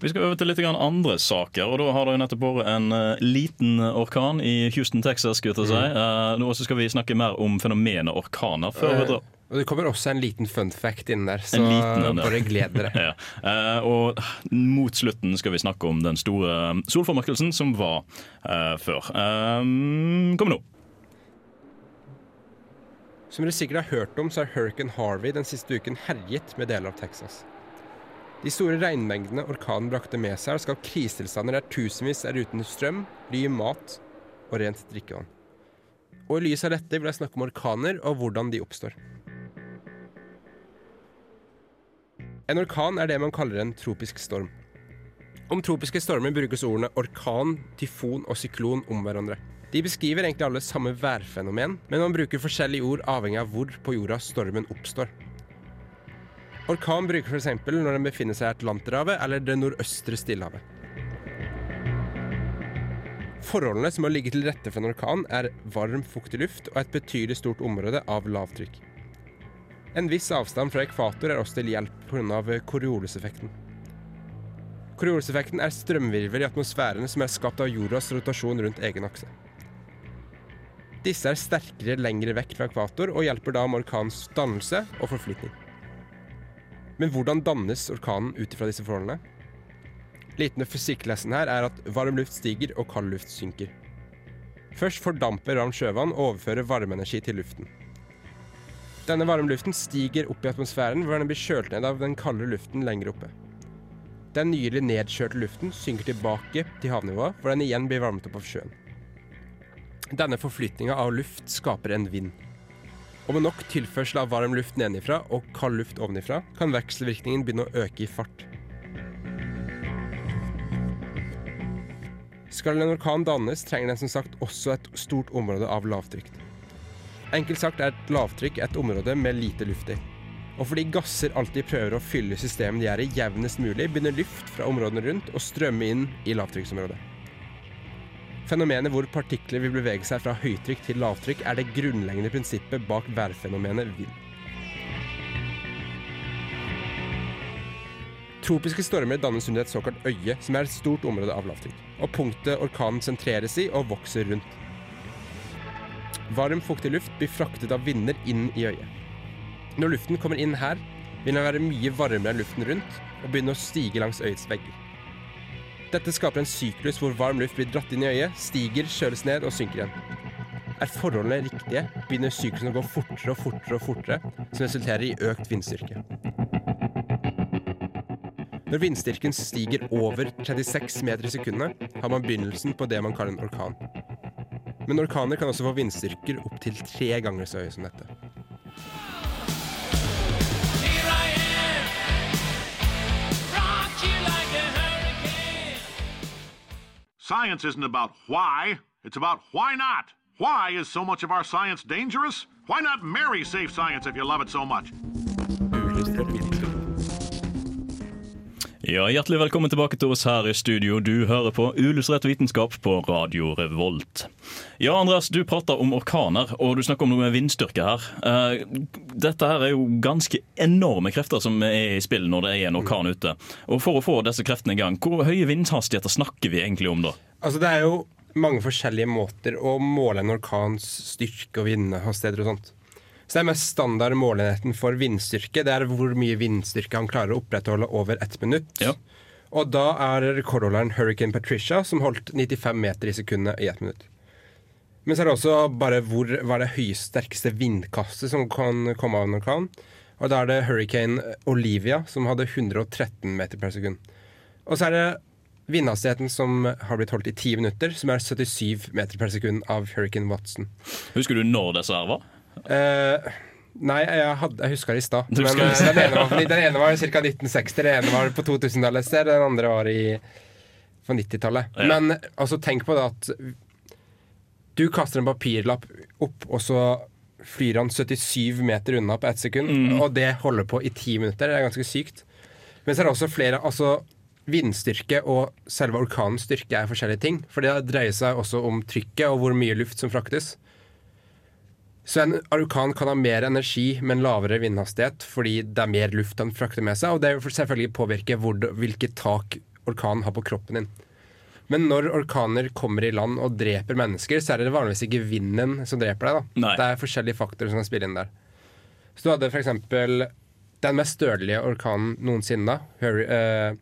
vi skal over til litt andre saker. og Da har det jo nettopp vært en uh, liten orkan i Houston, Texas. Skal jeg si. Mm. Uh, nå skal vi snakke mer om fenomenet orkaner. før vi eh, drar og Det kommer også en liten fun fact inn der, så bare gled dere. ja. uh, og mot slutten skal vi snakke om den store solformørkelsen som var uh, før. Um, kom nå. Som dere sikkert har hørt om, så har Hurricane Harvey den siste uken herjet med deler av Texas. De store regnmengdene orkanen brakte med seg, har skapt krisetilstander der tusenvis er uten strøm, ly, mat og rent drikkevann. Og I lys av dette vil jeg snakke om orkaner og hvordan de oppstår. En orkan er det man kaller en tropisk storm. Om tropiske stormer brukes ordene orkan, tyfon og syklon om hverandre. De beskriver egentlig alle samme værfenomen, men man bruker forskjellige ord avhengig av hvor på jorda stormen oppstår. Orkan bruker f.eks. når den befinner seg i Atlanterhavet eller det nordøstre Stillehavet. Forholdene som har ligget til rette for en orkan, er varm, fuktig luft og et betydelig stort område av lavtrykk. En viss avstand fra ekvator er også til hjelp pga. Corioliseffekten. Corioliseffekten er strømvirvel i atmosfæren som er skapt av jordas rotasjon rundt egen akse. Disse er sterkere lengre vekk fra ekvator og hjelper da med orkanens dannelse og forflytning. Men hvordan dannes orkanen ut ifra disse forholdene? Liten fysikklessen her er at varm luft stiger og kald luft synker. Først fordamper varmt sjøvann og overfører varmeenergi til luften. Denne varme luften stiger opp i atmosfæren, hvor den blir kjølt ned av den kalde luften lenger oppe. Den nylig nedkjørte luften synker tilbake til havnivået, hvor den igjen blir varmet opp av sjøen. Denne forflytninga av luft skaper en vind. Og med nok tilførsel av varm luft nedenifra og kald luft ovenifra, kan vekselvirkningen begynne å øke i fart. Skal en orkan dannes, trenger den som sagt også et stort område av lavtrykk. Enkelt sagt er et lavtrykk et område med lite luft i. Og fordi gasser alltid prøver å fylle systemet de er i jevnest mulig, begynner luft fra områdene rundt å strømme inn i lavtrykksområdet. Fenomenet hvor partikler vil bevege seg fra høytrykk til lavtrykk, er det grunnleggende prinsippet bak værfenomenet vind. Tropiske stormer dannes under et såkalt øye, som er et stort område av lavtrykk, og punktet orkanen sentreres i og vokser rundt. Varm, fuktig luft blir fraktet av vinder inn i øyet. Når luften kommer inn her, vil den være mye varmere enn luften rundt og begynne å stige langs øyets vegger. Dette skaper en syklus hvor varm luft blir dratt inn i øyet, stiger, kjøles ned og synker igjen. Er forholdene riktige, begynner syklusen å gå fortere og fortere, og fortere, som resulterer i økt vindstyrke. Når vindstyrken stiger over 36 meter i sekundet, har man begynnelsen på det man kaller en orkan. Men orkaner kan også få vindstyrker opptil tre ganger så høye som dette. Science isn't about why, it's about why not. Why is so much of our science dangerous? Why not marry safe science if you love it so much? Ja, Hjertelig velkommen tilbake til oss her i studio. Du hører på Uillustrert vitenskap på Radio Revolt. Ja, Andreas, du prater om orkaner, og du snakker om noe med vindstyrke her. Eh, dette her er jo ganske enorme krefter som er i spill når det er en orkan ute. Og For å få disse kreftene i gang, hvor høye vindhastigheter snakker vi egentlig om da? Altså, det er jo mange forskjellige måter å måle en orkans styrke og vindhastigheter og sånt. Så det er mest standard målenheten for vindstyrke. Det er hvor mye vindstyrke han klarer å opprettholde over ett minutt. Og da er rekordholderen Hurricane Patricia, som holdt 95 meter i sekundet i ett minutt. Men så er det også bare hvor hva er det høyest sterkeste vindkastet som kan komme av en orkan. Og da er det Hurricane Olivia, som hadde 113 meter per sekund. Og så er det vindhastigheten som har blitt holdt i 10 minutter, som er 77 meter per sekund av Hurricane Watson. Husker du når disse her var? Eh, nei, jeg, hadde, jeg husker det i stad. Du Men husker det i eh, stad. den den ene var ca. 1960, den ene var på 2000-tallet, den andre var i, på 90-tallet. Ja. Men altså, tenk på det at du kaster en papirlapp opp, og så flyr han 77 meter unna på ett sekund, Mm. og det holder på i ti minutter. Det er ganske sykt. Men så er det også flere altså Vindstyrke og selve orkanens styrke er forskjellige ting. For det dreier seg også om trykket og hvor mye luft som fraktes. Så en orkan kan ha mer energi, men lavere vindhastighet fordi det er mer luft den frakter med seg. Og det vil selvfølgelig påvirke hvor, hvilket tak orkanen har på kroppen din. Men når orkaner kommer i land og dreper mennesker, så er det vanligvis ikke vinden som dreper deg. da. Nei. Det er forskjellige faktorer som kan spille inn der. Så du hadde f.eks. den mest dødelige orkanen noensinne, da, Hurri- eh,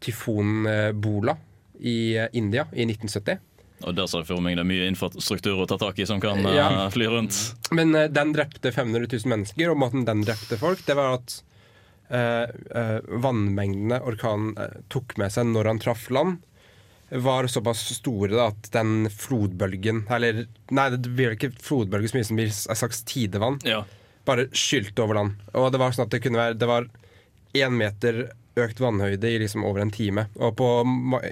tyfon eh, Bola i eh, India i 1970. Og Der ser jeg for meg det er mye infrastruktur å ta tak i som kan ja. uh, fly rundt. Men uh, den drepte 500 000 mennesker, og måten den drepte folk, det var at uh, vannmengdene orkanen tok med seg når han traff land, var såpass store da, at den flodbølgen Eller nei, det blir ikke flodbølge så mye som blir en slags tidevann. Bare skylte over land. Og det var sånn at det kunne være Det var én meter økt vannhøyde i liksom over en time. Og på,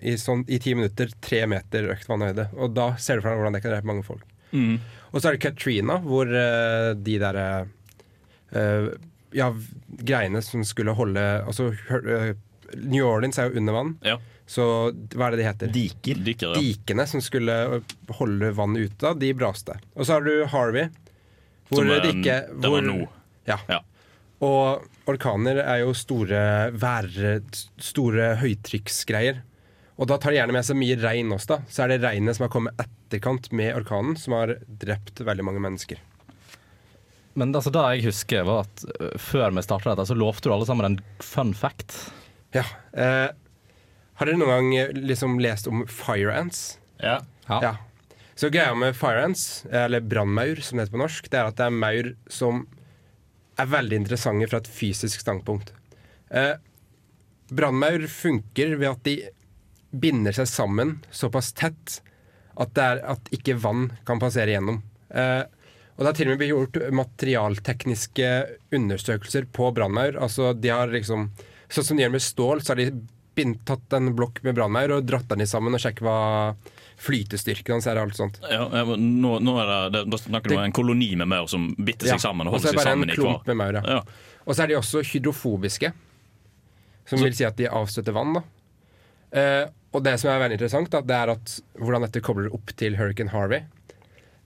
i, sånn, i ti minutter tre meter økt vannhøyde. Og da ser du for deg hvordan det kan drepe mange folk. Mm. Og så er det Katrina, hvor uh, de der uh, Ja, greiene som skulle holde Altså, eh, New Orleans er jo under vann. Så hva er det de heter? Diker. Diker, ja. Dikene som skulle holde vannet ute, de braste. Og så har du Harvey, hvor Som det ikke det var hvor- Ja. Ja. Og orkaner er jo store vær... Store høytrykksgreier. Og da tar de gjerne med seg mye regn også, da. Så er det regnet som har kommet etterkant med orkanen, som har drept veldig mange mennesker. Men altså, det jeg husker, var at før vi starta dette, så lovte du alle sammen en fun fact. Ja. Eh, har dere noen gang eh, liksom lest om fire ants? Ja. Ja. Så greia med fire ants, eller brannmaur som det heter på norsk, det er at det er maur som er veldig interessante fra et fysisk standpunkt. Eh, brannmaur funker ved at de binder seg sammen såpass tett at, det er, at ikke vann kan passere gjennom. Eh, og det har til og med blitt gjort materialtekniske undersøkelser på brannmaur. Altså, de har liksom Sånn som de gjør med stål, så har de bind, tatt en blokk med brannmaur og dratt den sammen og sjekket hva flytestyrken hans er alt sånt. Ja, nå, nå er det, Da snakker du om en koloni med maur som bitter seg sammen og så holder er seg sammen en i hver. med maur. Ja. Og så er de også hydrofobiske, som vil si at de avstøter vann. da. Uh, og det som er veldig interessant, da, det er at hvordan dette kobler opp til Hurricane Harvey.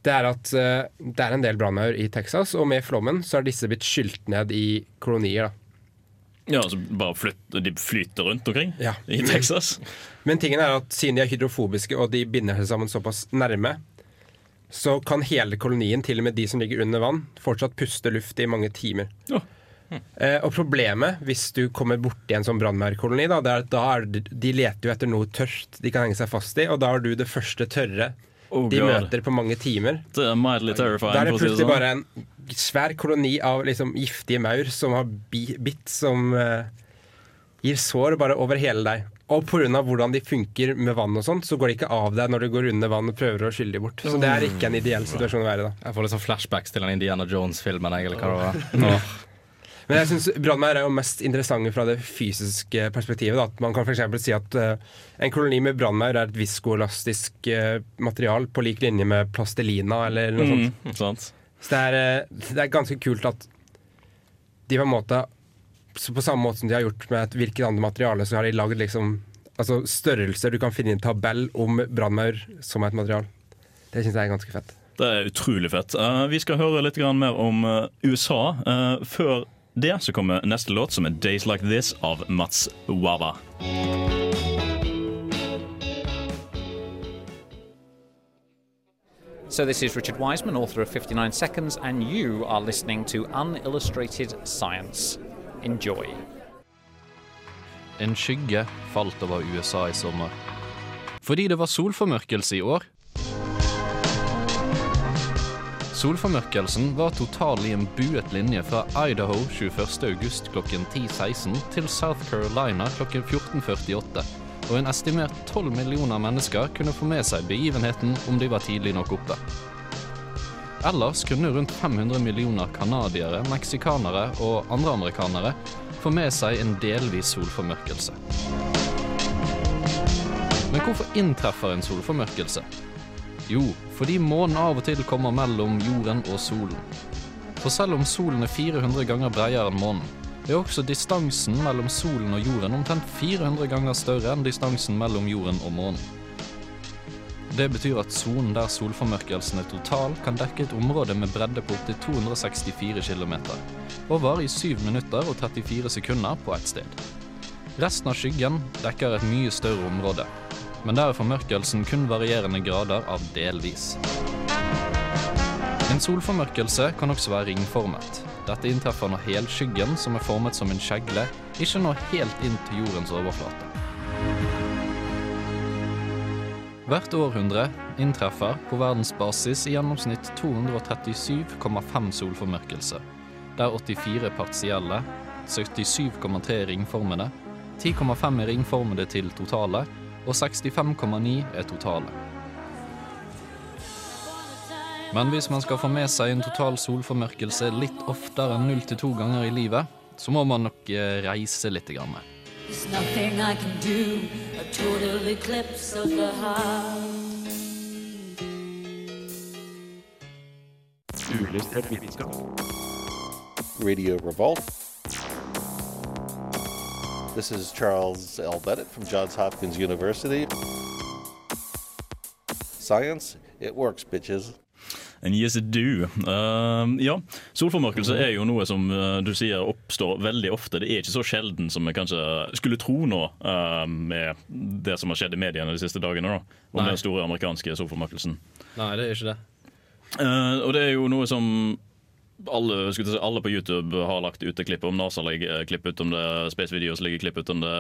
Det er at uh, det er en del brannmaur i Texas, og med flommen så har disse blitt skylt ned i kolonier. da. Ja, altså bare flytt, De flyter rundt omkring Ja. i Texas. Men tingen er at siden de er hydrofobiske og de binder seg sammen såpass nærme, så kan hele kolonien, til og med de som ligger under vann, fortsatt puste luft i mange timer. Eh, og problemet, hvis du kommer borti en sånn brannmerkoloni, da, det er at da er det, de leter jo etter noe tørt de kan henge seg fast i, og da er du det første tørre Oh, de God. møter på mange timer. Det er mildly terrifying. Da er det plutselig sånn. bare en svær koloni av liksom giftige maur som har bi bitt som uh, gir sår bare over hele deg. Og pga. hvordan de funker med vann og sånt, så går de ikke av deg når du går under vann og prøver å skylle dem bort. Så det er ikke en ideell situasjon å være i da. Jeg får litt sånn flashbacks til den Indiana Jones-filmen. var. Men jeg synes brannmaur er jo mest interessante fra det fysiske perspektivet. Da. At man kan f.eks. si at uh, en koloni med brannmaur er et viskoelastisk uh, material på lik linje med plastelina eller noe sånt. Mm, sant. Så det er, eh, det er ganske kult at de på en måte På samme måte som de har gjort med et hvilket annet materiale, så har de lagd liksom altså størrelser du kan finne i en tabell om brannmaur som et material. Det syns jeg er ganske fett. Det er utrolig fett. Eh, vi skal høre litt mer om eh, USA. Før det så kommer neste låt, som er 'Days Like This' av Mats Wava. So, this is Richard Wiseman, author of 59 Seconds, and you are listening to Unillustrated Science. Enjoy. En skygge falt over USA i sommer. Fordi det var solformørkelse i år. Solformørkelsen var total i en buet linje fra Idaho 21.8 klokken 10.16 til South Carolina klokken 14.48, og en estimert 12 millioner mennesker kunne få med seg begivenheten om de var tidlig nok oppe. Ellers kunne rundt 500 millioner canadiere, meksikanere og andre amerikanere få med seg en delvis solformørkelse. Men hvorfor inntreffer en solformørkelse? Jo, fordi månen av og til kommer mellom jorden og solen. For selv om solen er 400 ganger bredere enn månen, er også distansen mellom solen og jorden omtrent 400 ganger større enn distansen mellom jorden og månen. Det betyr at sonen der solformørkelsen er total, kan dekke et område med bredde på opptil 264 km, og varer i 7 minutter og 34 sekunder på ett sted. Resten av skyggen dekker et mye større område, men der er formørkelsen kun varierende grader av delvis. En solformørkelse kan også være ringformet. Dette inntreffer når helskyggen, som er formet som en kjegle, ikke når helt inn til jordens overflate. Hvert århundre inntreffer på verdensbasis i gjennomsnitt 237,5 solformørkelser, der 84 er partielle, 77,3 er ringformede, 10,5 er ringformede til totale, og 65,9 er totale. Men hvis man skal få med seg en total solformørkelse litt oftere enn 0 til 2 ganger i livet, så må man nok eh, reise litt. Grann. The vitenskap. Radio Revolt. This is Charles L. Bennett from Johns Hopkins University. Science, it works, bitches. It do. Uh, ja, solformørkelse er jo noe som uh, du sier oppstår veldig ofte. Det er ikke så sjelden som vi kanskje skulle tro nå, uh, med det som har skjedd i mediene de siste dagene. da, Om Nei. den store amerikanske solformørkelsen. Nei, det er ikke det. Uh, og det er jo noe som alle, si, alle på YouTube har lagt ut et klipp om. NASA legger klipp ut om det, Space Videos legger klipp ut om det,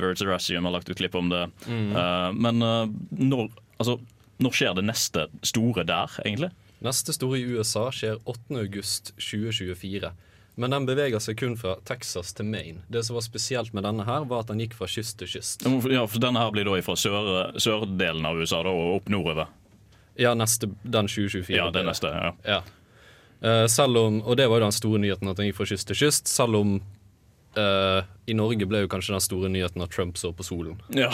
Verteracium har lagt ut klipp om det. Mm. Uh, men uh, når, altså, når skjer det neste store der, egentlig? Neste store i USA skjer 8.8.2024. Men den beveger seg kun fra Texas til Maine. Det som var spesielt med denne, her var at den gikk fra kyst til kyst. Ja, for Denne her blir da fra sør, sørdelen av USA da, og opp nordover. Ja, neste, den 2024. Ja, er neste, ja. Ja. Eh, selv om, og det var jo den store nyheten at den gikk fra kyst til kyst, selv om eh, i Norge ble jo kanskje den store nyheten at Trump så på solen. Ja.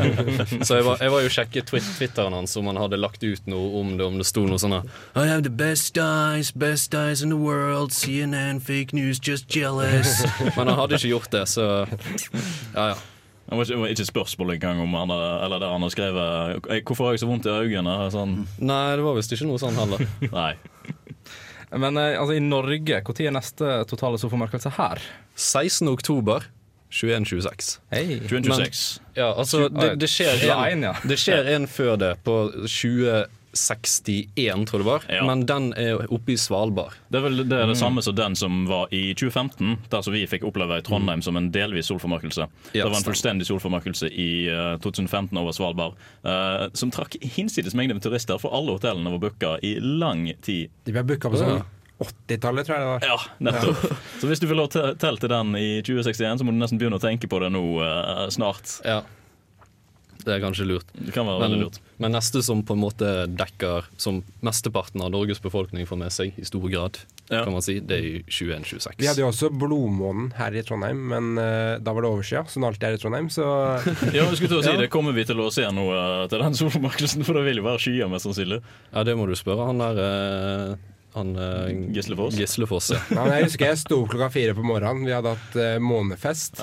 så jeg var, jeg var jo sjekket twitt Twitteren hans om han hadde lagt ut noe om det, om det sto noe sånn I have the best eyes, best eyes in the world, CNN, fake news, just jealous. Men han hadde ikke gjort det, så ja, ja. Det var ikke, et ikke spørsmål engang om han eller der han har skrevet «Eh, 'Hvorfor har jeg så vondt i øynene?' Sånn. Nei, det var visst ikke noe sånn heller. Nei. Men eh, altså, i Norge, når er neste totale solformørkelse her? 16. oktober 2126. Hey. 2126. Men, ja, altså, det, det, skjer en, det skjer en før det, på 2061, tror jeg det var. Ja. Men den er oppe i Svalbard. Det er vel det, er det Mm. samme som den som var i 2015, der som vi fikk oppleve i Trondheim som en delvis solformørkelse. Ja, det var en fullstendig solformørkelse i eh, 2015 over Svalbard, uh, som trakk hinsides mengde med turister, for alle hotellene var booka i lang tid. De ble booka på sånn 80-tallet, tror jeg det var. Ja, nettopp. Så hvis du vil ha telt til den i 2061, så må du nesten begynne å tenke på det nå uh, snart. Ja. Det er kanskje lurt. Det kan være men, veldig lurt. men neste som på en måte dekker Som mesteparten av Norges befolkning får med seg, i stor grad, kan man si, det er i 2126. Vi hadde jo også blodmånen her i Trondheim, men uh, da var det overskya, som det alltid er i Trondheim, så Ja, vi skulle til å si Ja. det. Kommer vi til å se noe eh, til den solformørkelsen? For det vil jo være skyer, mest sannsynlig. Ja, det må du spørre han der uh han, eh, Gislefoss? Gislefoss, ja. Ja, jeg husker jeg sto klokka fire på morgenen. Vi hadde hatt eh, månefest.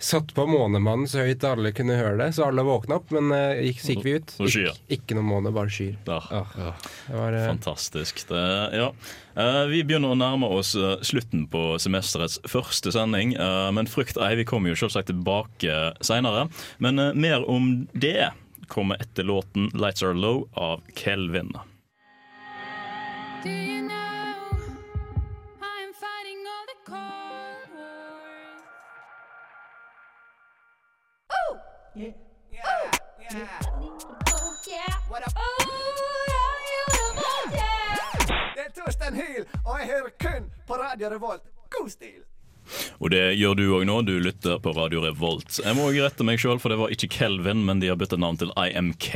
Satt på Månemannen så høyt alle kunne høre det, så alle våkna opp. Men uh, gikk, så gikk vi ut. Skyer. Ikke, noen noe måne, bare skyer. Ja. Det var, eh, Fantastisk. Det, ja. uh, vi begynner å nærme oss slutten på semesterets første sending. men Frukt Ei vi kommer jo selvsagt tilbake seinere. Men mer om det kommer etter låten 'Lights Are Low' av Kelvin. Do you Oh! Yeah. Yeah. Yeah. Oh, yeah. What up? Oh, yeah, you know that. Det er Torstein Hyl, og jeg hører kun på Radio Revolt. God stil! Og det gjør du òg nå, du lytter på Radio Revolt. Jeg må også rette meg sjøl, for det var ikke Kelvin, men de har byttet navn til IMK.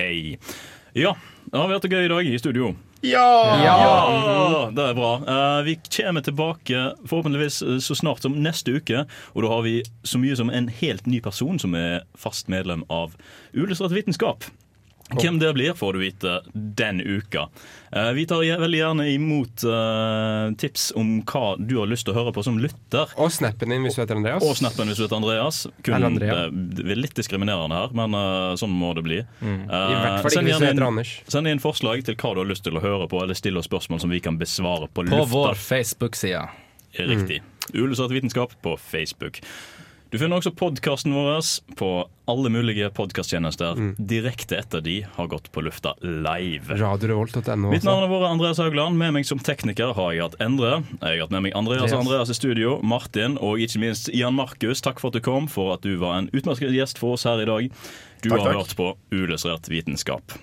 Ja, det har vært gøy i dag i studio. Ja! Ja! Det er bra. Eh, vi kommer tilbake forhåpentligvis eh, så snart som neste uke. Og da har vi så mye som en helt ny person som er fast medlem av Uillustrert vitenskap. Hvem det blir, får du vite den uka. Eh, Vi tar veldig gjerne imot eh, tips om hva du har lyst til å høre på som lytter. Og snappen din hvis du heter Andreas. Og snappen hvis du heter Andreas. Kun, Eller Andrea. det, vi er litt diskriminerende her, men eh, sånn må det bli. Mm. Eh, I hvert fall ikke hvis du heter Anders. Send inn forslag til hva du har lyst til å høre på, eller still oss spørsmål som vi kan besvare på, På lufta. vår Facebook-side. Riktig. Uillustrert vitenskap på Facebook. Du finner også podkasten vår på alle mulige podkasttjenester direkte etter de har gått på lufta live. .no Mitt navn er vært Andreas Haugland. Med meg som tekniker har jeg hatt Endre. Jeg har hatt med meg Andreas og Andreas i studio. Martin og ikke minst Jan Markus. Takk for at du kom, for at du var en utmerket gjest for oss her i dag. Du Takk, har takk. hørt på Uillustrert vitenskap.